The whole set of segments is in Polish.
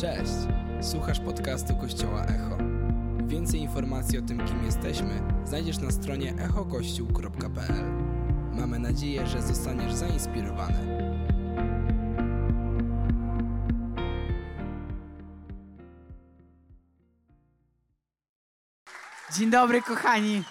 Cześć! Słuchasz podcastu Kościoła Echo. Więcej informacji o tym, kim jesteśmy, znajdziesz na stronie echokościół.pl. Mamy nadzieję, że zostaniesz zainspirowany. Dzień dobry, kochani.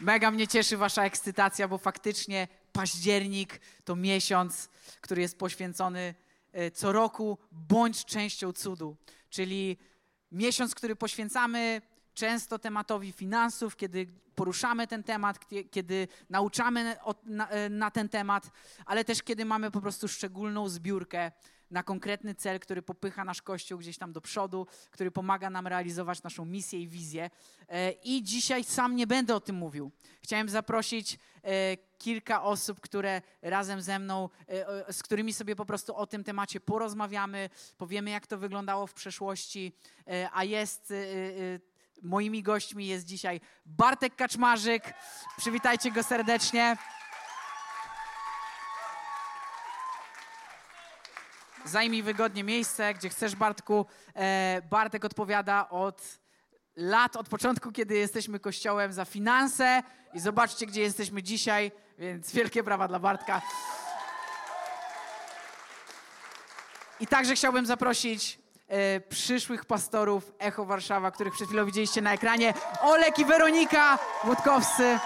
Mega mnie cieszy wasza ekscytacja, bo faktycznie październik to miesiąc, który jest poświęcony e, co roku bądź częścią cudu, czyli miesiąc, który poświęcamy często tematowi finansów, kiedy poruszamy ten temat, kie- kiedy nauczamy e, na ten temat, ale też kiedy mamy po prostu szczególną zbiórkę na konkretny cel, który popycha nasz Kościół gdzieś tam do przodu, który pomaga nam realizować naszą misję i wizję. E, I dzisiaj sam nie będę o tym mówił. Chciałem zaprosić e, kilka osób, które razem ze mną, e, z którymi sobie po prostu o tym temacie porozmawiamy, powiemy, jak to wyglądało w przeszłości, a jest. Moimi gośćmi jest dzisiaj Bartek Kaczmarzyk. Przywitajcie go serdecznie. Zajmij wygodnie miejsce, gdzie chcesz, Bartku. E, Bartek odpowiada od lat, od początku, kiedy jesteśmy kościołem, za finanse. I zobaczcie, gdzie jesteśmy dzisiaj, więc wielkie brawa dla Bartka. I także chciałbym zaprosić e, przyszłych pastorów Echo Warszawa, których przed chwilą widzieliście na ekranie. Olek i Weronika Łódkowscy.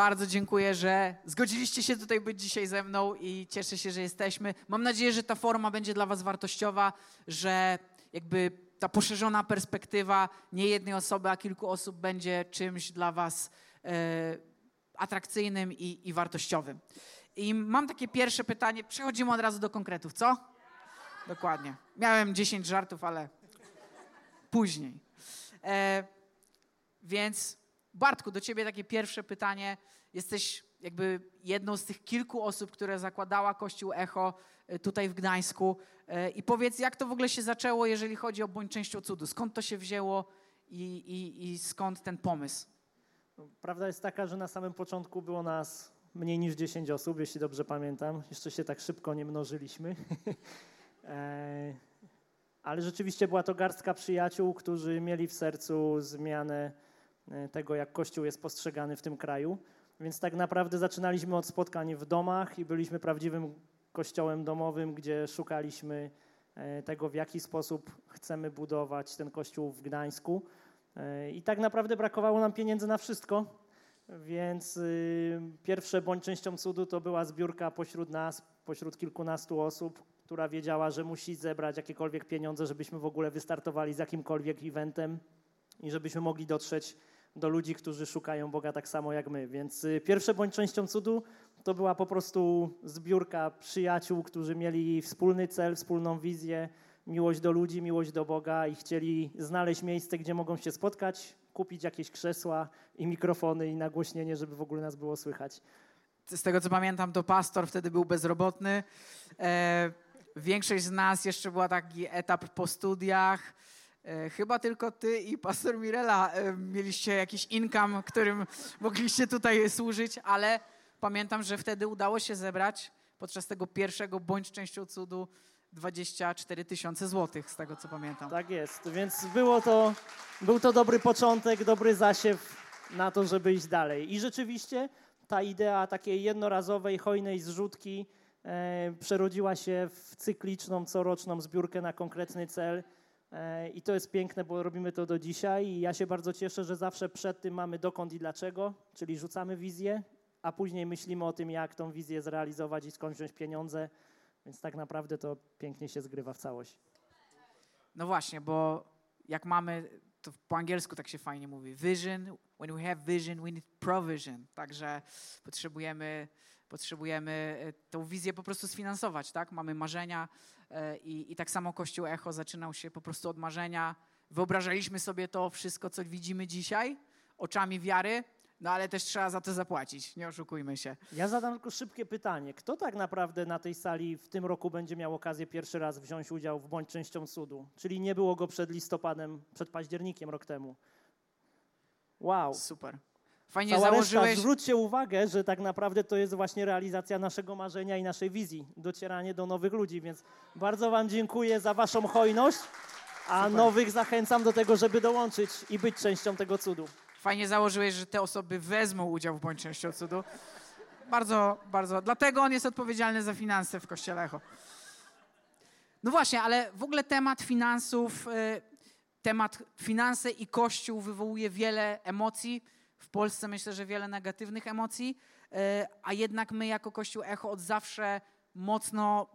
Bardzo dziękuję, że zgodziliście się tutaj być dzisiaj ze mną i cieszę się, że jesteśmy. Mam nadzieję, że ta forma będzie dla Was wartościowa, że jakby ta poszerzona perspektywa nie jednej osoby, a kilku osób będzie czymś dla Was e, atrakcyjnym i, i wartościowym. I mam takie pierwsze pytanie. Przechodzimy od razu do konkretów, co? Dokładnie. Miałem 10 żartów, ale później. E, więc Bartku, do ciebie takie pierwsze pytanie. Jesteś jakby jedną z tych kilku osób, które zakładała Kościół Echo e, tutaj w Gdańsku. E, I powiedz, jak to w ogóle się zaczęło, jeżeli chodzi o bądź częścią cudu? Skąd to się wzięło i, i, i skąd ten pomysł? Prawda jest taka, że na samym początku było nas mniej niż 10 osób, jeśli dobrze pamiętam. Jeszcze się tak szybko nie mnożyliśmy. E, Ale rzeczywiście była to garstka przyjaciół, którzy mieli w sercu zmianę tego, jak Kościół jest postrzegany w tym kraju. Więc tak naprawdę zaczynaliśmy od spotkań w domach i byliśmy prawdziwym kościołem domowym, gdzie szukaliśmy e, tego, w jaki sposób chcemy budować ten kościół w Gdańsku. E, I tak naprawdę brakowało nam pieniędzy na wszystko, więc y, pierwsze bądź częścią cudu to była zbiórka pośród nas, pośród kilkunastu osób, która wiedziała, że musi zebrać jakiekolwiek pieniądze, żebyśmy w ogóle wystartowali z jakimkolwiek eventem i żebyśmy mogli dotrzeć do ludzi, którzy szukają Boga tak samo jak my. Więc y, pierwsze bądź częścią cudu to była po prostu zbiórka przyjaciół, którzy mieli wspólny cel, wspólną wizję, miłość do ludzi, miłość do Boga i chcieli znaleźć miejsce, gdzie mogą się spotkać, kupić jakieś krzesła i mikrofony i nagłośnienie, żeby w ogóle nas było słychać. Z tego co pamiętam, to pastor wtedy był bezrobotny. E, większość z nas jeszcze była taki etap po studiach. E, chyba tylko ty i pastor Mirela e, mieliście jakiś income, którym mogliście tutaj służyć, ale pamiętam, że wtedy udało się zebrać podczas tego pierwszego bądź częścią cudu 24 tysiące złotych, z tego co pamiętam. Tak jest, więc było to, był to dobry początek, dobry zasiew na to, żeby iść dalej. I rzeczywiście ta idea takiej jednorazowej, hojnej zrzutki e, przerodziła się w cykliczną, coroczną zbiórkę na konkretny cel. E, I to jest piękne, bo robimy to do dzisiaj i ja się bardzo cieszę, że zawsze przed tym mamy dokąd i dlaczego, czyli rzucamy wizję, a później myślimy o tym, jak tą wizję zrealizować i skąd wziąć pieniądze, więc tak naprawdę to pięknie się zgrywa w całość. No właśnie, bo jak mamy, to po angielsku tak się fajnie mówi, vision, when we have vision, we need provision. Także potrzebujemy, potrzebujemy e, tą wizję po prostu sfinansować, tak? Mamy marzenia i, i tak samo Kościół Echo zaczynał się po prostu od marzenia. Wyobrażaliśmy sobie to wszystko, co widzimy dzisiaj, oczami wiary, no ale też trzeba za to zapłacić, nie oszukujmy się. Ja zadam tylko szybkie pytanie. Kto tak naprawdę na tej sali w tym roku będzie miał okazję pierwszy raz wziąć udział w bądź częścią cudu? Czyli nie było go przed listopadem, przed październikiem rok temu. Wow. Super. Fajnie Cała reszta, założyłeś. zwróćcie uwagę, że tak naprawdę to jest właśnie realizacja naszego marzenia i naszej wizji, docieranie do nowych ludzi, więc bardzo Wam dziękuję za Waszą hojność, a Super. nowych zachęcam do tego, żeby dołączyć i być częścią tego cudu. Fajnie założyłeś, że te osoby wezmą udział w bądź częścią cudu. Bardzo, bardzo. Dlatego on jest odpowiedzialny za finanse w Kościele Echo. No właśnie, ale w ogóle temat finansów, y, temat finanse i Kościół wywołuje wiele emocji. W Polsce myślę, że wiele negatywnych emocji, y, a jednak my jako Kościół Echo od zawsze mocno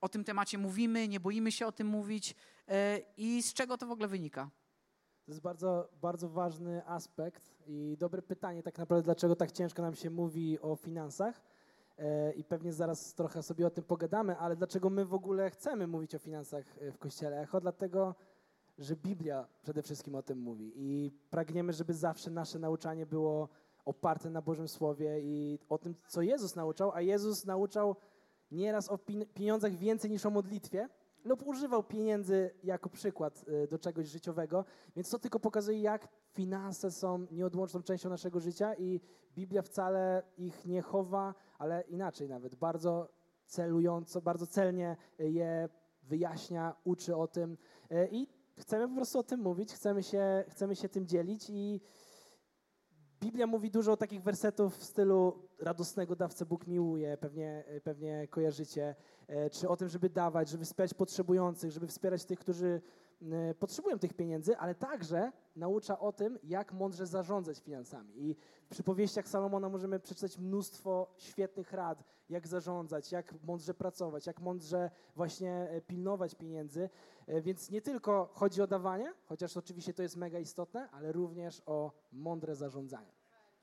o tym temacie mówimy, nie boimy się o tym mówić. Y, I z czego to w ogóle wynika? To jest bardzo, bardzo ważny aspekt i dobre pytanie tak naprawdę, dlaczego tak ciężko nam się mówi o finansach. E, I pewnie zaraz trochę sobie o tym pogadamy, ale dlaczego my w ogóle chcemy mówić o finansach e, w Kościele Echo? Dlatego, że Biblia przede wszystkim o tym mówi. I pragniemy, żeby zawsze nasze nauczanie było oparte na Bożym Słowie i o tym, co Jezus nauczał, a Jezus nauczał nieraz o pieniądzach więcej niż o modlitwie, lub używał pieniędzy jako przykład y, do czegoś życiowego, więc to tylko pokazuje, jak finanse są nieodłączną częścią naszego życia i Biblia wcale ich nie chowa, ale inaczej nawet, bardzo celująco, bardzo celnie je wyjaśnia, uczy o tym. Y, i chcemy po prostu o tym mówić, chcemy się, chcemy się tym dzielić i Biblia mówi dużo takich wersetów w stylu radosnego dawcę Bóg miłuje, pewnie, pewnie kojarzycie, e, czy o tym, żeby dawać, żeby wspierać potrzebujących, żeby wspierać tych, którzy potrzebują tych pieniędzy, ale także naucza o tym, jak mądrze zarządzać finansami. I w przypowieściach Salomona możemy przeczytać mnóstwo świetnych rad, jak zarządzać, jak mądrze pracować, jak mądrze właśnie e, pilnować pieniędzy. E, Więc nie tylko chodzi o dawanie, chociaż oczywiście to jest mega istotne, ale również o mądre zarządzanie.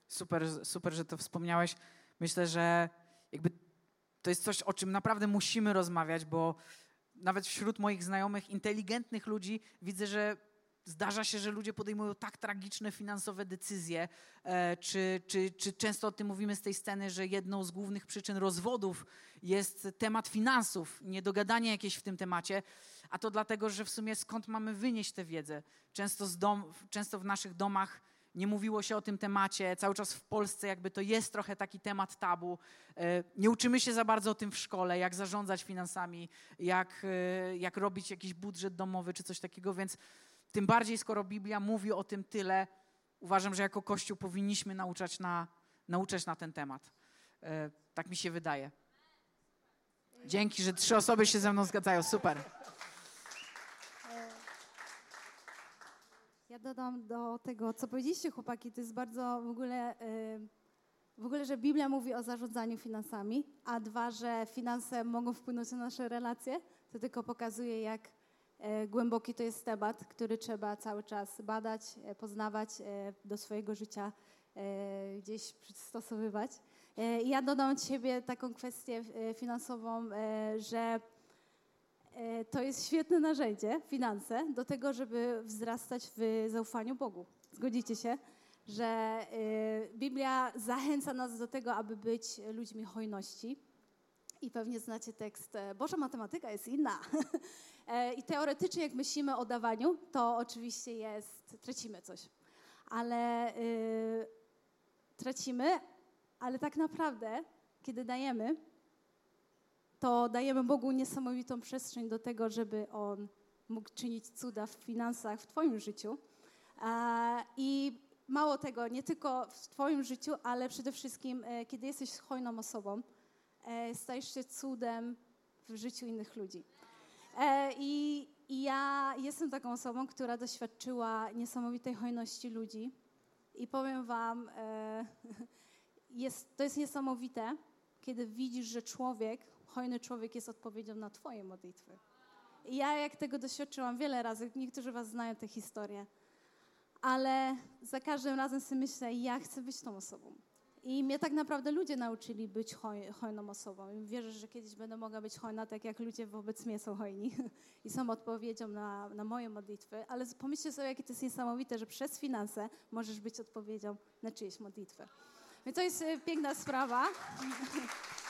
Super, super, że to wspomniałeś. Myślę, że jakby to jest coś, o czym naprawdę musimy rozmawiać, bo nawet wśród moich znajomych, inteligentnych ludzi widzę, że zdarza się, że ludzie podejmują tak tragiczne finansowe decyzje, e, czy, czy, czy często o tym mówimy z tej sceny, że jedną z głównych przyczyn rozwodów jest temat finansów, niedogadanie jakieś w tym temacie, a to dlatego, że w sumie skąd mamy wynieść tę wiedzę? Często, dom, często w naszych domach nie mówiło się o tym temacie. Cały czas w Polsce jakby to jest trochę taki temat tabu. E, Nie uczymy się za bardzo o tym w szkole, jak zarządzać finansami, jak, e, jak robić jakiś budżet domowy czy coś takiego, więc tym bardziej skoro Biblia mówi o tym tyle, uważam, że jako Kościół powinniśmy nauczać na, nauczać na ten temat. E, Tak mi się wydaje. Dzięki, że trzy osoby się ze mną zgadzają. Super. Ja dodam do tego, co powiedzieliście, chłopaki, to jest bardzo w ogóle, y, w ogóle, że Biblia mówi o zarządzaniu finansami, a dwa, że finanse mogą wpłynąć na nasze relacje, to tylko pokazuje, jak e, głęboki to jest temat, który trzeba cały czas badać, e, poznawać, e, do swojego życia gdzieś przystosowywać. Ja dodam od siebie taką kwestię finansową, że To jest świetne narzędzie, finanse, do tego, żeby wzrastać w zaufaniu Bogu. Zgodzicie się, że e, Biblia zachęca nas do tego, aby być ludźmi hojności. I pewnie znacie tekst, e, Boża matematyka jest inna. E, I teoretycznie, jak myślimy o dawaniu, to oczywiście jest, tracimy coś. Ale y, tracimy, ale tak naprawdę, kiedy dajemy, to dajemy Bogu niesamowitą przestrzeń do tego, żeby On mógł czynić cuda w finansach w Twoim życiu. I mało tego, nie tylko w Twoim życiu, ale przede wszystkim, e, kiedy jesteś hojną osobą, e, stajesz się cudem w życiu innych ludzi. E, I, ja jestem taką osobą, która doświadczyła niesamowitej hojności ludzi. I powiem Wam, jest, to jest niesamowite, kiedy widzisz, że człowiek, hojny człowiek jest odpowiedzią na Twoje modlitwy. I ja jak tego doświadczyłam wiele razy, niektórzy Was znają tę historię, ale za każdym razem sobie myślę, ja chcę być tą osobą. I mnie tak naprawdę ludzie nauczyli być hoj, hojną osobą. I wierzę, że kiedyś będę mogła być hojna, tak jak ludzie wobec mnie są hojni i są odpowiedzią na, na moje modlitwy. Ale pomyślcie sobie, jakie to jest niesamowite, że przez finanse możesz być odpowiedzią na czyjeś modlitwę. Więc to jest e, piękna sprawa.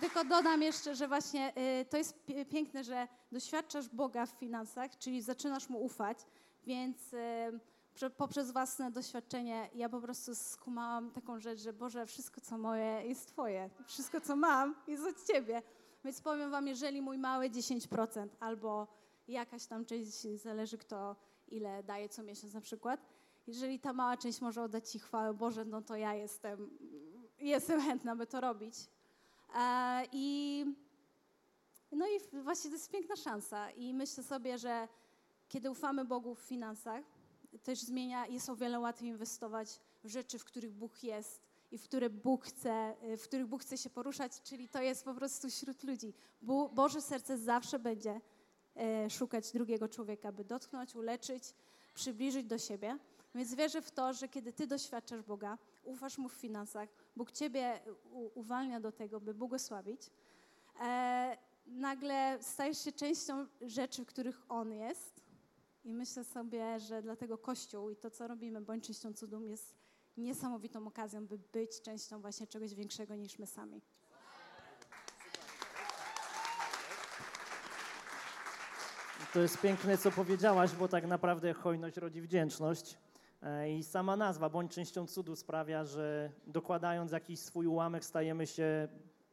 Tylko dodam jeszcze, że właśnie y, to jest pi- piękne, że doświadczasz Boga w finansach, czyli zaczynasz Mu ufać, Więc e, prze- poprzez własne doświadczenie ja po prostu skumałam taką rzecz, że Boże, wszystko co moje jest Twoje. Wszystko co mam jest od Ciebie. Więc powiem Wam, jeżeli mój mały 10% albo jakaś tam część, zależy kto ile daje co miesiąc na przykład, jeżeli ta mała część może oddać Ci chwałę Boże, no to ja jestem, jestem chętna, by to robić. E, I no i właśnie to jest piękna szansa i myślę sobie, że kiedy ufamy Bogu w finansach, też zmienia, jest o wiele łatwiej inwestować w rzeczy, w których Bóg jest i w które Bóg chce, w których Bóg chce się poruszać, czyli to jest po prostu wśród ludzi. Bo, Boże serce zawsze będzie e, szukać drugiego człowieka, by dotknąć, uleczyć, przybliżyć do siebie. Więc wierzę w to, że kiedy Ty doświadczasz Boga, ufasz Mu w finansach, Bóg Ciebie uwalnia do tego, by błogosławić, e, nagle stajesz się częścią rzeczy, w których On jest. I myślę sobie, że dlatego Kościół i to, co robimy, bądź częścią cudum, jest niesamowitą okazją, by być częścią właśnie czegoś większego niż my sami. To jest piękne, co powiedziałaś, bo tak naprawdę hojność rodzi wdzięczność. E, I sama nazwa, bądź częścią cudu, sprawia, że dokładając jakiś swój ułamek, stajemy się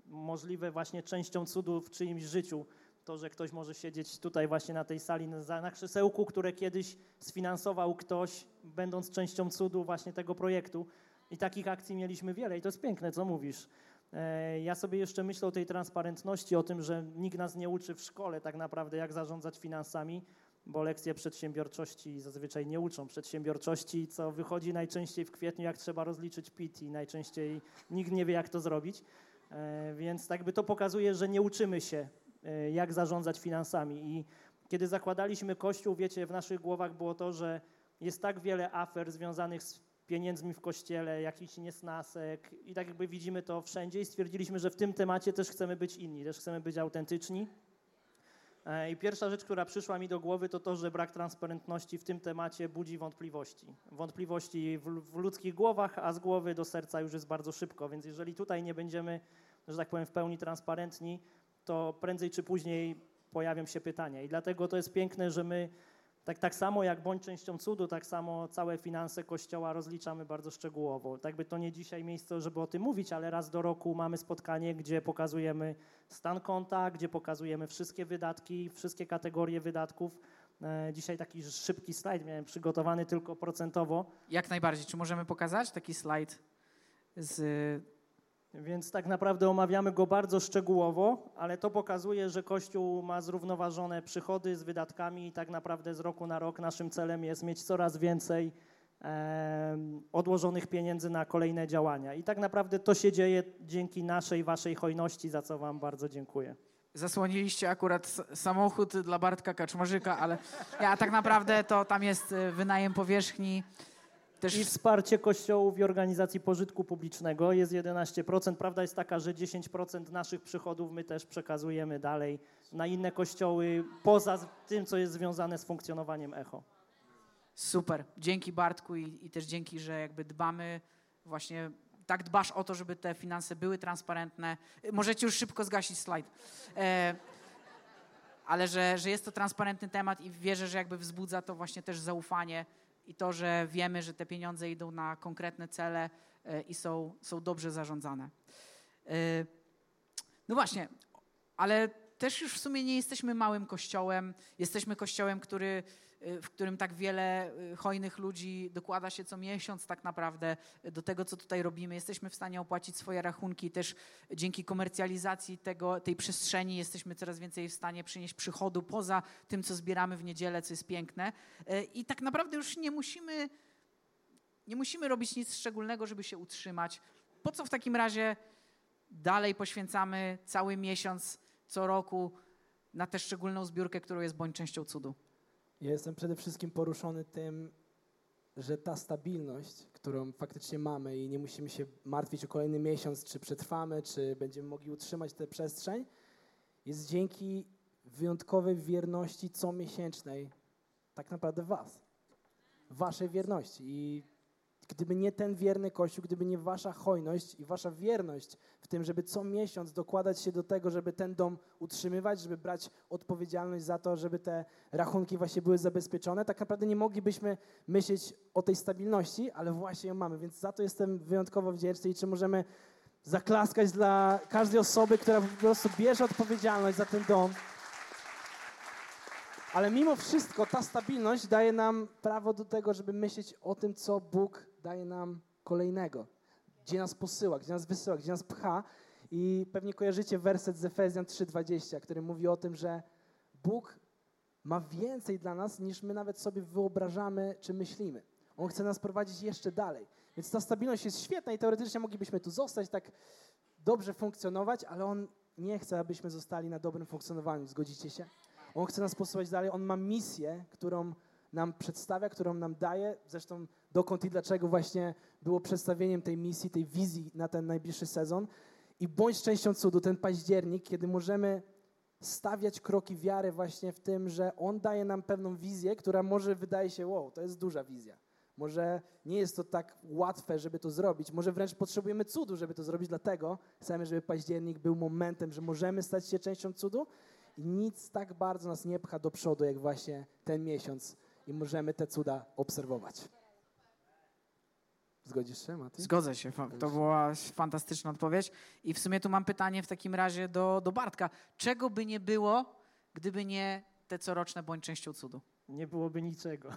możliwe właśnie częścią cudu w czyimś życiu. To, że ktoś może siedzieć tutaj właśnie na tej sali na, na krzesełku, które kiedyś sfinansował ktoś, będąc częścią cudu właśnie tego projektu. I takich akcji mieliśmy wiele i to jest piękne, co mówisz. E, Ja sobie jeszcze myślę o tej transparentności, o tym, że nikt nas nie uczy w szkole tak naprawdę, jak zarządzać finansami, bo lekcje przedsiębiorczości zazwyczaj nie uczą przedsiębiorczości, co wychodzi najczęściej w kwietniu, jak trzeba rozliczyć PIT i najczęściej nikt nie wie, jak to zrobić. E, Więc tak by to pokazuje, że nie uczymy się, e, jak zarządzać finansami. I kiedy zakładaliśmy Kościół, wiecie, w naszych głowach było to, że jest tak wiele afer związanych z pieniędzmi w kościele, jakiś niesnasek i tak jakby widzimy to wszędzie i stwierdziliśmy, że w tym temacie też chcemy być inni, też chcemy być autentyczni. E, I pierwsza rzecz, która przyszła mi do głowy, to to, że brak transparentności w tym temacie budzi wątpliwości. Wątpliwości w, w ludzkich głowach, a z głowy do serca już jest bardzo szybko, więc jeżeli tutaj nie będziemy, że tak powiem, w pełni transparentni, to prędzej czy później pojawią się pytania. I dlatego to jest piękne, że my tak, tak samo jak bądź częścią cudu, tak samo całe finanse Kościoła rozliczamy bardzo szczegółowo. Tak by to nie dzisiaj miejsce, żeby o tym mówić, ale raz do roku mamy spotkanie, gdzie pokazujemy stan konta, gdzie pokazujemy wszystkie wydatki, wszystkie kategorie wydatków. E, Dzisiaj taki szybki slajd miałem przygotowany tylko procentowo, Jak najbardziej. Czy możemy pokazać taki slajd z więc tak naprawdę omawiamy go bardzo szczegółowo, ale to pokazuje, że Kościół ma zrównoważone przychody z wydatkami i tak naprawdę z roku na rok naszym celem jest mieć coraz więcej em, odłożonych pieniędzy na kolejne działania. I tak naprawdę to się dzieje dzięki naszej, waszej hojności, za co wam bardzo dziękuję. Zasłoniliście akurat samochód dla Bartka Kaczmarzyka, ale ja tak naprawdę to tam jest y, wynajem powierzchni. Też I wsparcie kościołów i organizacji pożytku publicznego jest 11%. Prawda jest taka, że 10% naszych przychodów my też przekazujemy dalej na inne kościoły, poza tym, co jest związane z funkcjonowaniem ECHO. super. Dzięki Bartku i, i też dzięki, że jakby dbamy właśnie tak dbasz o to, żeby te finanse były transparentne. Y, Możecie już szybko zgasić slajd. E, ale że, że jest to transparentny temat i wierzę, że jakby wzbudza to właśnie też zaufanie i to, że wiemy, że te pieniądze idą na konkretne cele e, i są, są dobrze zarządzane. E, No właśnie, ale też już w sumie nie jesteśmy małym kościołem. Jesteśmy kościołem, który, w którym tak wiele y, hojnych ludzi dokłada się co miesiąc tak naprawdę y, do tego, co tutaj robimy. Jesteśmy w stanie opłacić swoje rachunki. Też dzięki komercjalizacji tego, tej przestrzeni jesteśmy coraz więcej w stanie przynieść przychodu poza tym, co zbieramy w niedzielę, co jest piękne. Y, I tak naprawdę już nie musimy, nie musimy robić nic szczególnego, żeby się utrzymać. Po co w takim razie dalej poświęcamy cały miesiąc co roku na tę szczególną zbiórkę, którą jest bądź częścią cudu. Ja jestem przede wszystkim poruszony tym, że ta stabilność, którą faktycznie mamy i nie musimy się martwić o kolejny miesiąc, czy przetrwamy, czy będziemy mogli utrzymać tę przestrzeń, jest dzięki wyjątkowej wierności comiesięcznej tak naprawdę Was. Waszej wierności. I Gdyby nie ten wierny Kościół, gdyby nie wasza hojność i wasza wierność w tym, żeby co miesiąc dokładać się do tego, żeby ten dom utrzymywać, żeby brać odpowiedzialność za to, żeby te rachunki właśnie były zabezpieczone, tak naprawdę nie moglibyśmy myśleć o tej stabilności, ale właśnie ją mamy, więc za to jestem wyjątkowo wdzięczny i czy możemy zaklaskać dla każdej osoby, która po prostu bierze odpowiedzialność za ten dom. Ale mimo wszystko ta stabilność daje nam prawo do tego, żeby myśleć o tym, co Bóg daje nam kolejnego. Gdzie nas posyła, gdzie nas wysyła, gdzie nas pcha. I pewnie kojarzycie werset z Efezjan 3:20, który mówi o tym, że Bóg ma więcej dla nas, niż my nawet sobie wyobrażamy czy myślimy. On chce nas prowadzić jeszcze dalej. Więc ta stabilność jest świetna i teoretycznie moglibyśmy tu zostać, tak dobrze funkcjonować, ale On nie chce, abyśmy zostali na dobrym funkcjonowaniu. Zgodzicie się? On chce nas posuwać dalej. On ma misję, którą nam przedstawia, którą nam daje. Zresztą dokąd i dlaczego właśnie było przedstawieniem tej misji, tej wizji na ten najbliższy sezon. I bądź częścią cudu, ten październik, kiedy możemy stawiać kroki wiary właśnie w tym, że On daje nam pewną wizję, która może wydaje się, wow, to jest duża wizja. Może nie jest to tak łatwe, żeby to zrobić. Może wręcz potrzebujemy cudu, żeby to zrobić. Dlatego chcemy, żeby październik był momentem, że możemy stać się częścią cudu i nic tak bardzo nas nie pcha do przodu, jak właśnie ten miesiąc i możemy te cuda obserwować. Zgodzisz się, Mati? Zgodzę się, to była fantastyczna odpowiedź. I w sumie tu mam pytanie w takim razie do, do Bartka. Czego by nie było, gdyby nie te coroczne bądź częścią cudu? Nie byłoby niczego.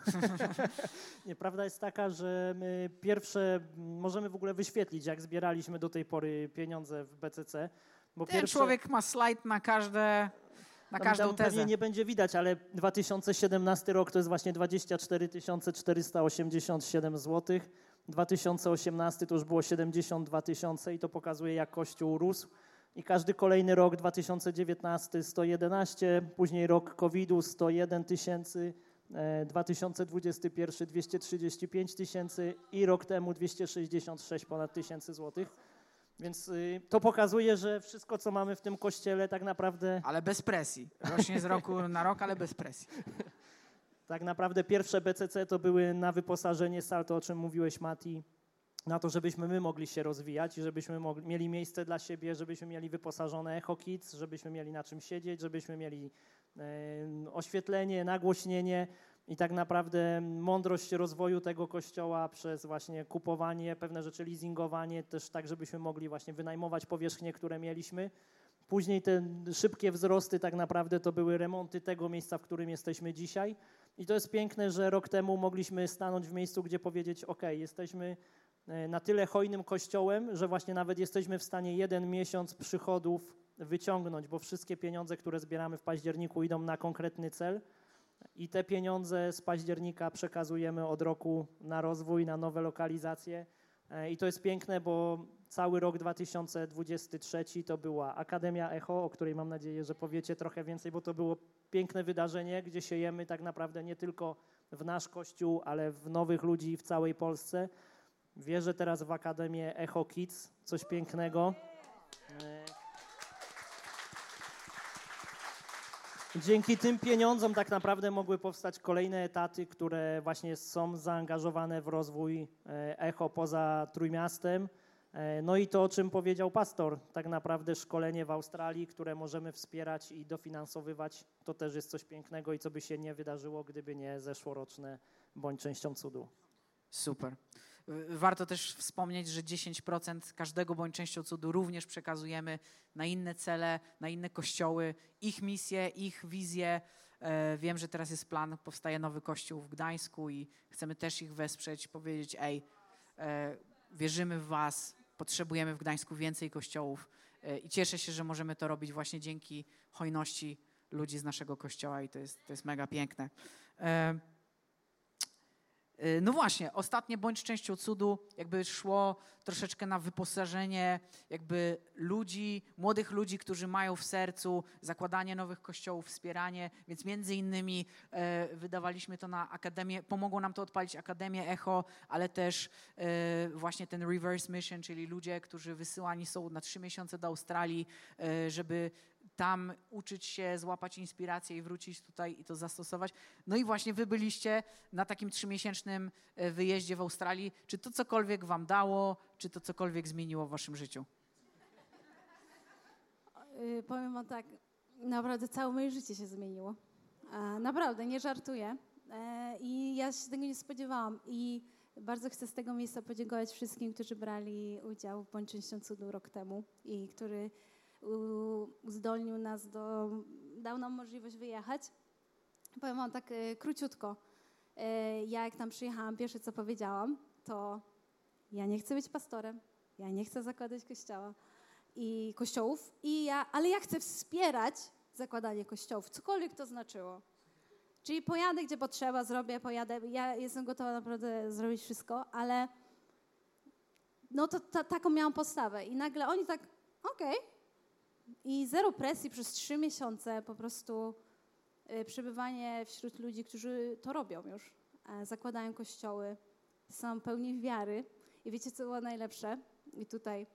Nieprawda jest taka, że my pierwsze możemy w ogóle wyświetlić, jak zbieraliśmy do tej pory pieniądze w BCC. Bo Ten pierwsze, człowiek ma slajd na każde, na tam- każdą tam pewnie tezę. nie będzie widać, ale 2017 rok to jest właśnie 24 487 zł. 2018 to już było 72 tysiące i to pokazuje, jak Kościół rósł. I każdy kolejny rok, 2019 111, później rok COVID-u 101 tysięcy, e, 2021 235 tysięcy i rok temu 266 ponad tysięcy złotych. Więc y, to pokazuje, że wszystko, co mamy w tym kościele, tak naprawdę Ale bez presji. Rośnie z roku na rok, ale bez presji. Tak naprawdę pierwsze BCC to były na wyposażenie sal, to o czym mówiłeś Mati, na to, żebyśmy my mogli się rozwijać i żebyśmy mogli, mieli miejsce dla siebie, żebyśmy mieli wyposażone Echo Kids, żebyśmy mieli na czym siedzieć, żebyśmy mieli e, oświetlenie, nagłośnienie i tak naprawdę mądrość rozwoju tego kościoła przez właśnie kupowanie, pewne rzeczy leasingowanie, też tak, żebyśmy mogli właśnie wynajmować powierzchnie, które mieliśmy. Później te szybkie wzrosty tak naprawdę to były remonty tego miejsca, w którym jesteśmy dzisiaj. I to jest piękne, że rok temu mogliśmy stanąć w miejscu, gdzie powiedzieć: OK, jesteśmy e, na tyle hojnym kościołem, że właśnie nawet jesteśmy w stanie jeden miesiąc przychodów wyciągnąć, bo wszystkie pieniądze, które zbieramy w październiku, idą na konkretny cel. I te pieniądze z października przekazujemy od roku na rozwój, na nowe lokalizacje. E, I to jest piękne, bo cały rok 2023 to była Akademia Echo, o której mam nadzieję, że powiecie trochę więcej, bo to było piękne wydarzenie, gdzie siejemy tak naprawdę nie tylko w nasz kościół, ale w nowych ludzi w całej Polsce. Wierzę teraz w Akademię Echo Kids, coś pięknego. Dzięki tym pieniądzom tak naprawdę mogły powstać kolejne etaty, które właśnie są zaangażowane w rozwój e, Echo poza Trójmiastem. E, No i to, o czym powiedział pastor, tak naprawdę szkolenie w Australii, które możemy wspierać i dofinansowywać, to też jest coś pięknego i co by się nie wydarzyło, gdyby nie zeszłoroczne bądź częścią cudu. Super. Y, Warto też wspomnieć, że 10% każdego bądź częścią cudu również przekazujemy na inne cele, na inne kościoły, ich misje, ich wizje. E, Wiem, że teraz jest plan, powstaje nowy kościół w Gdańsku i chcemy też ich wesprzeć, powiedzieć, ej, e, wierzymy w was, potrzebujemy w Gdańsku więcej kościołów E, i cieszę się, że możemy to robić właśnie dzięki hojności ludzi z naszego kościoła i to jest, to jest mega piękne. Y, No właśnie, ostatnie bądź częścią cudu jakby szło troszeczkę na wyposażenie jakby ludzi, młodych ludzi, którzy mają w sercu zakładanie nowych kościołów, wspieranie, więc między innymi e, wydawaliśmy to na Akademię, pomogło nam to odpalić Akademię Echo, ale też e, właśnie ten reverse mission, czyli ludzie, którzy wysyłani są na trzy miesiące do Australii, e, żeby tam uczyć się, złapać inspirację i wrócić tutaj i to zastosować. No i właśnie wy byliście na takim trzymiesięcznym e, wyjeździe w Australii. Czy to cokolwiek wam dało, czy to cokolwiek zmieniło w waszym życiu? Yy, powiem wam tak, naprawdę całe moje życie się zmieniło. E, naprawdę, nie żartuję. E, I ja się tego nie spodziewałam. I bardzo chcę z tego miejsca podziękować wszystkim, którzy brali udział w Bądź Częścią Cudu rok temu i który uzdolnił nas do, dał nam możliwość wyjechać. Powiem wam tak e, króciutko. E, ja jak tam przyjechałam, pierwsze co powiedziałam, to ja nie chcę być pastorem, ja nie chcę zakładać kościoła i kościołów, i ja, ale ja chcę wspierać zakładanie kościołów, cokolwiek to znaczyło. Czyli pojadę, gdzie potrzeba, zrobię, pojadę. Ja jestem gotowa naprawdę zrobić wszystko, ale no to ta, taką miałam postawę. I nagle oni tak, okej. Okay. I zero presji przez trzy miesiące, po prostu y, przebywanie wśród ludzi, którzy to robią już. E, zakładają kościoły, są pełni wiary. I wiecie, co było najlepsze? I tutaj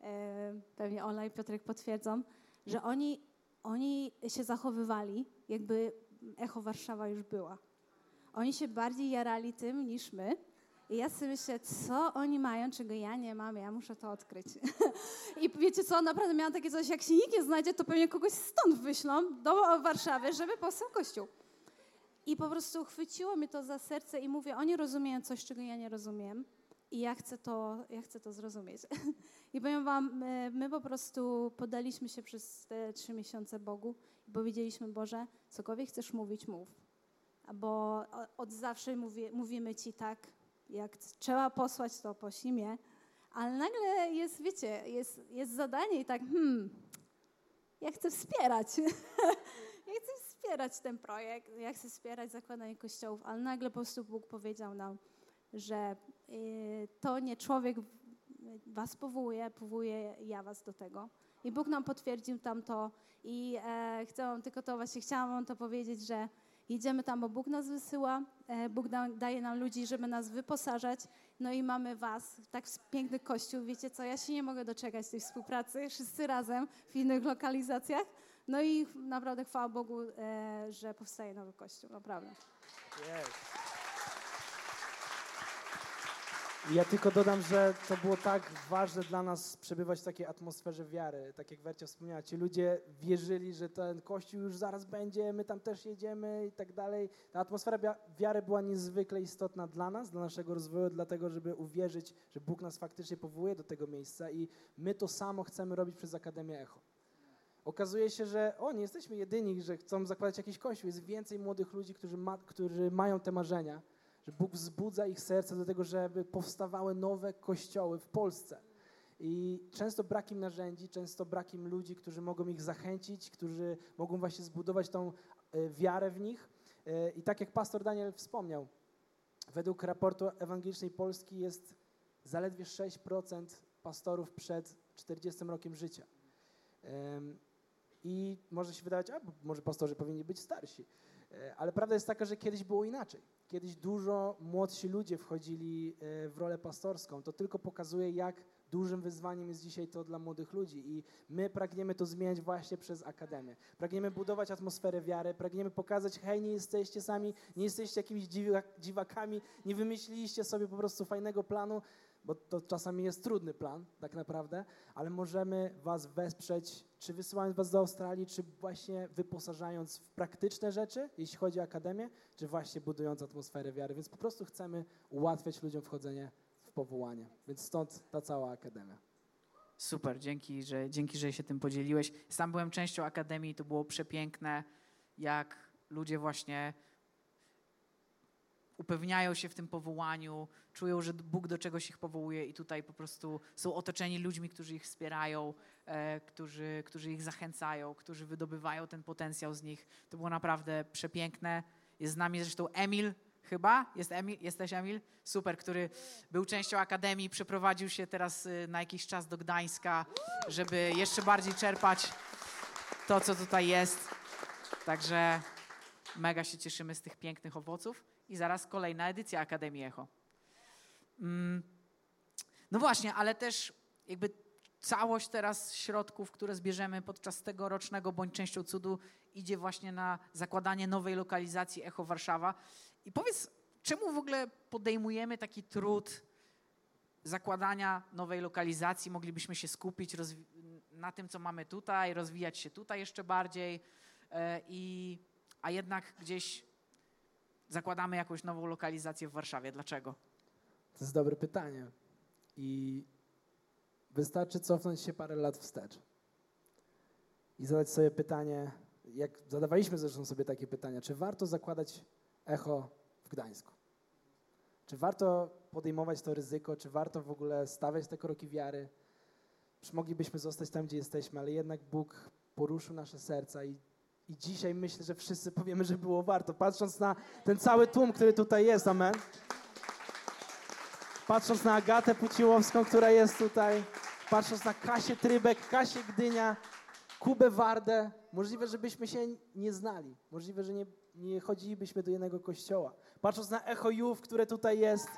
e, pewnie Ola i Piotrek potwierdzą, że oni, oni się zachowywali, jakby Echo Warszawa już była. Oni się bardziej jarali tym niż my. I ja sobie myślę, co oni mają, czego ja nie mam, ja muszę to odkryć. I wiecie co, naprawdę miałam takie coś, jak się nikt nie znajdzie, to pewnie kogoś stąd wyślą do Warszawy, żeby powstał kościół. I po prostu chwyciło mi to za serce i mówię, oni rozumieją coś, czego ja nie rozumiem i ja chcę to, ja chcę to zrozumieć. I powiem wam, my, my po prostu podaliśmy się przez te trzy miesiące Bogu i powiedzieliśmy, Boże, cokolwiek chcesz mówić, mów. Bo od zawsze mówi, mówimy Ci tak, jak trzeba posłać, to poślij mnie. Ale nagle jest, wiecie, jest, jest zadanie i tak, hmm, ja chcę wspierać. ja chcę wspierać ten projekt, ja chcę wspierać zakładanie kościołów, ale nagle po prostu Bóg powiedział nam, że y, to nie człowiek was powołuje, powołuje ja was do tego. I Bóg nam potwierdził tam to i e, tylko to właśnie, chciałam wam to powiedzieć, że jedziemy tam, bo Bóg nas wysyła, e, Bóg da, daje nam ludzi, żeby nas wyposażać, no i mamy was, tak piękny kościół, wiecie co, ja się nie mogę doczekać tej współpracy, wszyscy razem w innych lokalizacjach, no i naprawdę chwała Bogu, e, że powstaje nowy kościół, naprawdę. Yes. Ja tylko dodam, że to było tak ważne dla nas przebywać w takiej atmosferze wiary. Tak jak Wercia wspomniała, ci ludzie wierzyli, że ten kościół już zaraz będzie, my tam też jedziemy i tak dalej. Ta atmosfera wiary była niezwykle istotna dla nas, dla naszego rozwoju, dlatego, żeby uwierzyć, że Bóg nas faktycznie powołuje do tego miejsca i my to samo chcemy robić przez Akademię Echo. Okazuje się, że o, nie jesteśmy jedyni, że chcą zakładać jakiś kościół. Jest więcej młodych ludzi, którzy, ma, którzy mają te marzenia że Bóg wzbudza ich serce do tego, żeby powstawały nowe kościoły w Polsce. I często brak im narzędzi, często brak im ludzi, którzy mogą ich zachęcić, którzy mogą właśnie zbudować tą e, wiarę w nich. E, I tak jak pastor Daniel wspomniał, według raportu Ewangelicznej Polski jest zaledwie 6% pastorów przed 40 rokiem życia. I może się wydawać, a może pastorzy powinni być starsi. E, ale prawda jest taka, że kiedyś było inaczej. Kiedyś dużo młodsi ludzie wchodzili e, w rolę pastorską. To tylko pokazuje, jak dużym wyzwaniem jest dzisiaj to dla młodych ludzi i my pragniemy to zmieniać właśnie przez Akademię. Pragniemy budować atmosferę wiary, pragniemy pokazać, hej, nie jesteście sami, nie jesteście jakimiś dziwakami, nie wymyśliliście sobie po prostu fajnego planu, bo to czasami jest trudny plan, tak naprawdę, ale możemy Was wesprzeć, czy wysyłając Was do Australii, czy właśnie wyposażając w praktyczne rzeczy, jeśli chodzi o akademię, czy właśnie budując atmosferę wiary. Więc po prostu chcemy ułatwiać ludziom wchodzenie w powołanie. Więc stąd ta cała akademia. Super, dzięki że, dzięki, że się tym podzieliłeś. Sam byłem częścią akademii, to było przepiękne, jak ludzie właśnie upewniają się w tym powołaniu, czują, że Bóg do czegoś ich powołuje i tutaj po prostu są otoczeni ludźmi, którzy ich wspierają, e, którzy, którzy ich zachęcają, którzy wydobywają ten potencjał z nich. To było naprawdę przepiękne. Jest z nami zresztą Emil, chyba? Jest Emil? Jesteś Emil? Super, który był częścią Akademii, przeprowadził się teraz y, na jakiś czas do Gdańska, żeby jeszcze bardziej czerpać to, co tutaj jest. Także mega się cieszymy z tych pięknych owoców i zaraz kolejna edycja Akademii Echo. Mm. No właśnie, ale też jakby całość teraz środków, które zbierzemy podczas tegorocznego bądź częścią cudu, idzie właśnie na zakładanie nowej lokalizacji Echo Warszawa. I powiedz, czemu w ogóle podejmujemy taki trud zakładania nowej lokalizacji? Moglibyśmy się skupić na tym, co mamy tutaj, rozwijać się tutaj jeszcze bardziej, e, i, a jednak gdzieś zakładamy jakąś nową lokalizację w Warszawie. Dlaczego? To jest dobre pytanie. I wystarczy cofnąć się parę lat wstecz i zadać sobie pytanie, jak zadawaliśmy zresztą sobie takie pytania, czy warto zakładać echo w Gdańsku? Czy warto podejmować to ryzyko, czy warto w ogóle stawiać te kroki wiary? Czy moglibyśmy zostać tam, gdzie jesteśmy, ale jednak Bóg poruszył nasze serca i, i dzisiaj myślę, że wszyscy powiemy, że było warto, patrząc na ten cały tłum, który tutaj jest, amen. Patrząc na Agatę Puciłowską, która jest tutaj, patrząc na Kasię Trybek, Kasię Gdynia, Kubę Wardę, możliwe, żebyśmy się nie znali, możliwe, że nie, nie chodzilibyśmy do jednego kościoła. Patrząc na Echo Youth, które tutaj jest,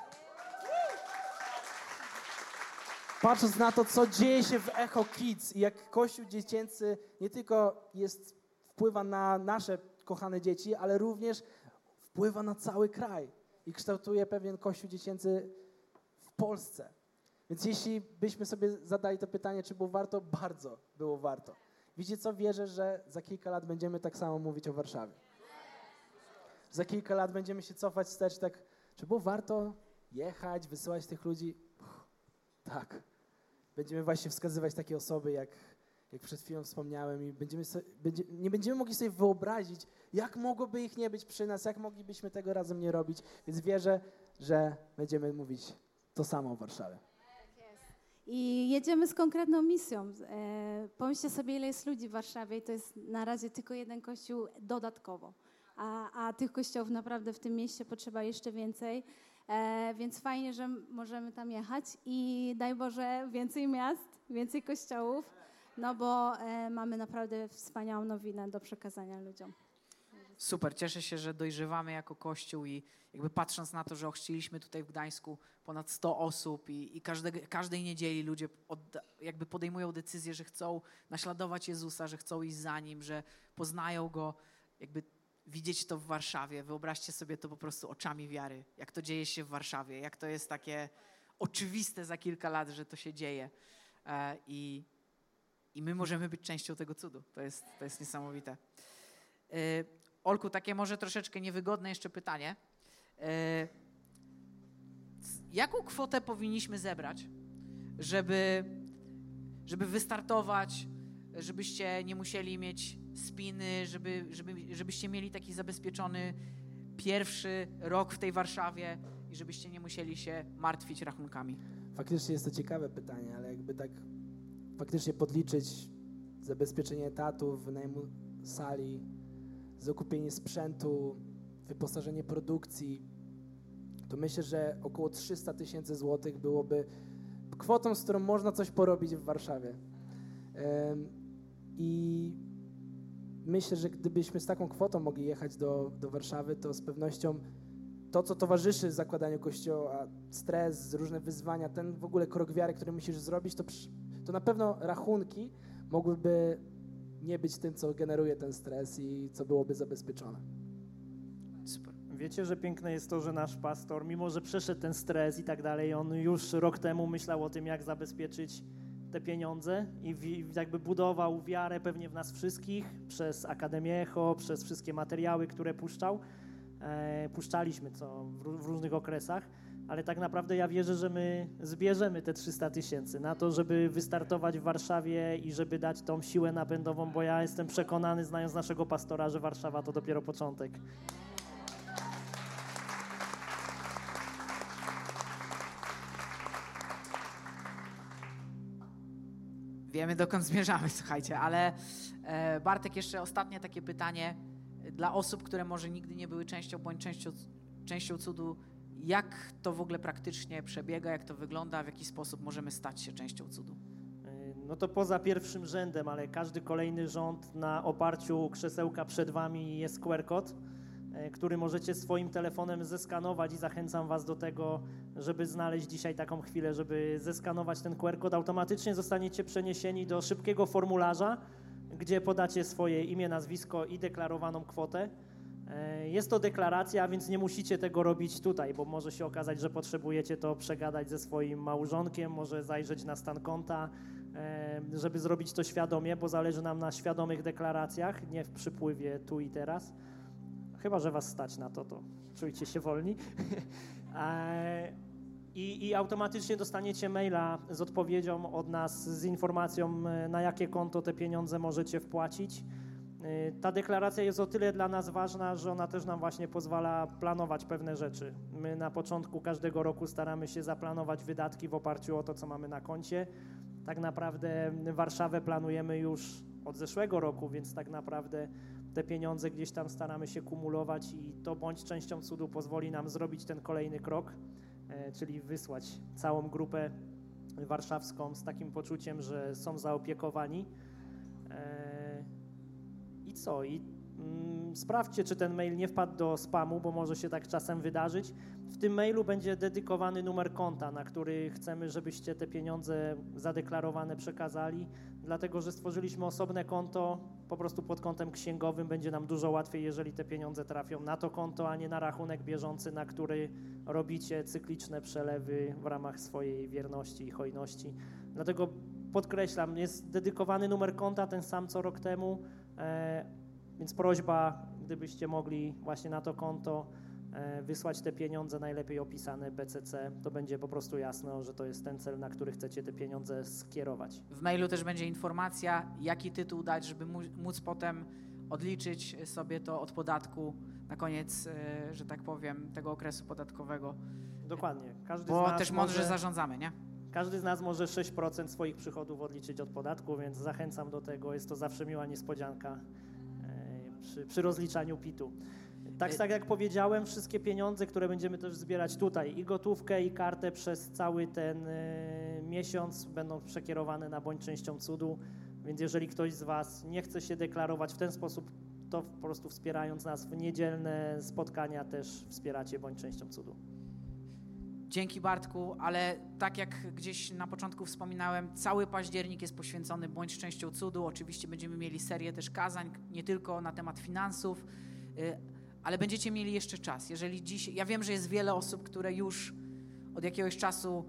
patrząc na to, co dzieje się w Echo Kids i jak Kościół dziecięcy nie tylko jest, wpływa na nasze kochane dzieci, ale również wpływa na cały kraj i kształtuje pewien Kościół dziecięcy w Polsce. Więc jeśli byśmy sobie zadali to pytanie, czy było warto, bardzo było warto. Widzicie co? Wierzę, że za kilka lat będziemy tak samo mówić o Warszawie. Za kilka lat będziemy się cofać wstecz tak, czy było warto jechać, wysyłać tych ludzi? Uff, tak. Będziemy właśnie wskazywać takie osoby, jak, jak przed chwilą wspomniałem i będziemy so, będzie, nie będziemy mogli sobie wyobrazić, jak mogłoby ich nie być przy nas, jak moglibyśmy tego razem nie robić. Więc wierzę, że będziemy mówić to samo o Warszawie. I jedziemy z konkretną misją. E, pomyślcie sobie, ile jest ludzi w Warszawie i to jest na razie tylko jeden kościół dodatkowo. A, a tych kościołów naprawdę w tym mieście potrzeba jeszcze więcej. E, więc fajnie, że możemy tam jechać i daj Boże więcej miast, więcej kościołów, no bo e, mamy naprawdę wspaniałą nowinę do przekazania ludziom. Super, cieszę się, że dojrzewamy jako Kościół i jakby patrząc na to, że ochrzciliśmy tutaj w Gdańsku ponad 100 osób i, i każde, każdej niedzieli ludzie odda, jakby podejmują decyzję, że chcą naśladować Jezusa, że chcą iść za Nim, że poznają Go, jakby widzieć to w Warszawie. Wyobraźcie sobie to po prostu oczami wiary, jak to dzieje się w Warszawie, jak to jest takie oczywiste za kilka lat, że to się dzieje. E, I, i my możemy być częścią tego cudu. To jest, to jest niesamowite. E, Olku, takie może troszeczkę niewygodne jeszcze pytanie. E, jaką kwotę powinniśmy zebrać, żeby, żeby wystartować, żebyście nie musieli mieć spiny, żeby, żeby, żebyście mieli taki zabezpieczony pierwszy rok w tej Warszawie i żebyście nie musieli się martwić rachunkami? Faktycznie jest to ciekawe pytanie, ale jakby tak faktycznie podliczyć zabezpieczenie etatów, wynajmu sali, zakupienie sprzętu, wyposażenie produkcji, to myślę, że około 300 tysięcy złotych byłoby kwotą, z którą można coś porobić w Warszawie. I myślę, że gdybyśmy z taką kwotą mogli jechać do, do Warszawy, to z pewnością to, co towarzyszy zakładaniu kościoła, stres, różne wyzwania, ten w ogóle krok wiary, który musisz zrobić, to, to na pewno rachunki mogłyby nie być tym, co generuje ten stres i co byłoby zabezpieczone. Super. Wiecie, że piękne jest to, że nasz pastor, mimo że przeszedł ten stres i tak dalej, on już rok temu myślał o tym, jak zabezpieczyć te pieniądze i jakby budował wiarę pewnie w nas wszystkich przez Akademię Echo, przez wszystkie materiały, które puszczał. E, puszczaliśmy co w, w różnych okresach ale tak naprawdę ja wierzę, że my zbierzemy te 300 tysięcy na to, żeby wystartować w Warszawie i żeby dać tą siłę napędową, bo ja jestem przekonany, znając naszego pastora, że Warszawa to dopiero początek. Wiemy, dokąd zmierzamy, słuchajcie, ale e, Bartek, jeszcze ostatnie takie pytanie dla osób, które może nigdy nie były częścią bądź częścią, częścią cudu jak to w ogóle praktycznie przebiega, jak to wygląda, w jaki sposób możemy stać się częścią cudu? No to poza pierwszym rzędem, ale każdy kolejny rząd na oparciu krzesełka przed Wami jest QR code. który możecie swoim telefonem zeskanować i zachęcam Was do tego, żeby znaleźć dzisiaj taką chwilę, żeby zeskanować ten QR. Automatycznie zostaniecie przeniesieni do szybkiego formularza, gdzie podacie swoje imię, nazwisko i deklarowaną kwotę. E, jest to deklaracja, więc nie musicie tego robić tutaj, bo może się okazać, że potrzebujecie to przegadać ze swoim małżonkiem, może zajrzeć na stan konta, e, żeby zrobić to świadomie, bo zależy nam na świadomych deklaracjach, nie w przypływie tu i teraz. Chyba, że Was stać na to, to czujcie się wolni. E, I, I, automatycznie dostaniecie maila z odpowiedzią od nas, z informacją, na jakie konto te pieniądze możecie wpłacić. Y, ta deklaracja jest o tyle dla nas ważna, że ona też nam właśnie pozwala planować pewne rzeczy. My na początku każdego roku staramy się zaplanować wydatki w oparciu o to, co mamy na koncie. Tak naprawdę Warszawę planujemy już od zeszłego roku, więc tak naprawdę te pieniądze gdzieś tam staramy się kumulować i to bądź częścią cudu pozwoli nam zrobić ten kolejny krok, e, czyli wysłać całą grupę warszawską z takim poczuciem, że są zaopiekowani. Co? I mm, sprawdźcie, czy ten mail nie wpadł do spamu, bo może się tak czasem wydarzyć. W tym mailu będzie dedykowany numer konta, na który chcemy, żebyście te pieniądze zadeklarowane przekazali, dlatego że stworzyliśmy osobne konto, po prostu pod kątem księgowym będzie nam dużo łatwiej, jeżeli te pieniądze trafią na to konto, a nie na rachunek bieżący, na który robicie cykliczne przelewy w ramach swojej wierności i hojności. Dlatego podkreślam, jest dedykowany numer konta, ten sam co rok temu, więc prośba, gdybyście mogli właśnie na to konto e, wysłać te pieniądze, najlepiej opisane BCC, to będzie po prostu jasne, że to jest ten cel, na który chcecie te pieniądze skierować. W mailu też będzie informacja, jaki tytuł dać, żeby móc potem odliczyć sobie to od podatku na koniec, e, że tak powiem, tego okresu podatkowego. Dokładnie. Każdy Bo też mądrze może... zarządzamy, nie? Każdy z nas może 6% swoich przychodów odliczyć od podatku, więc zachęcam do tego. Jest to zawsze miła niespodzianka e, przy, przy rozliczaniu PIT-u. Tak, e- tak jak powiedziałem, wszystkie pieniądze, które będziemy też zbierać tutaj, i gotówkę, i kartę przez cały ten e, miesiąc będą przekierowane na bądź częścią cudu. Więc jeżeli ktoś z Was nie chce się deklarować w ten sposób, to po prostu wspierając nas w niedzielne spotkania też wspieracie bądź częścią cudu. Dzięki Bartku, ale tak jak gdzieś na początku wspominałem, cały październik jest poświęcony bądź częścią cudu. Oczywiście będziemy mieli serię też kazań, nie tylko na temat finansów, y, ale będziecie mieli jeszcze czas. Jeżeli dziś, ja wiem, że jest wiele osób, które już od jakiegoś czasu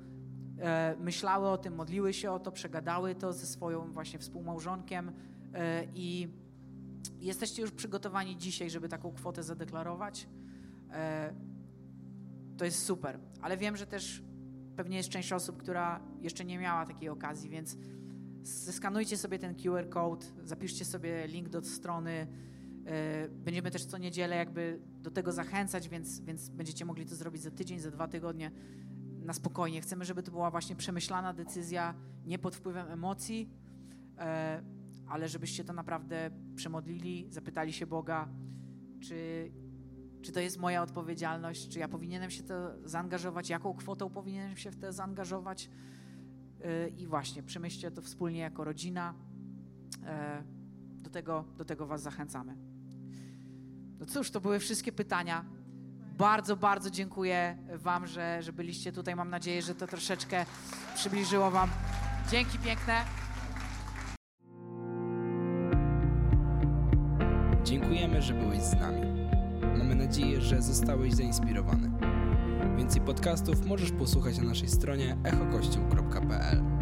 e, myślały o tym, modliły się o to, przegadały to ze swoją właśnie współmałżonkiem e, i jesteście już przygotowani dzisiaj, żeby taką kwotę zadeklarować. To jest super. Ale wiem, że też pewnie jest część osób, która jeszcze nie miała takiej okazji, więc zeskanujcie sobie ten QR code, zapiszcie sobie link do strony. E, będziemy też co niedzielę jakby do tego zachęcać, więc, więc będziecie mogli to zrobić za tydzień, za dwa tygodnie na spokojnie. Chcemy, żeby to była właśnie przemyślana decyzja, nie pod wpływem emocji, e, ale żebyście to naprawdę przemodlili, zapytali się Boga, czy czy to jest moja odpowiedzialność? Czy ja powinienem się to zaangażować? Jaką kwotą powinienem się w to zaangażować? Y, I właśnie, przemyślcie to wspólnie jako rodzina. Y, do tego, do tego Was zachęcamy. No cóż, to były wszystkie pytania. Bardzo, bardzo dziękuję Wam, że, że byliście tutaj. Mam nadzieję, że to troszeczkę przybliżyło Wam. Dzięki piękne. Dziękujemy, że byłeś z nami. Nadzieję, że zostałeś zainspirowany. Więcej podcastów możesz posłuchać na naszej stronie echokościół.pl.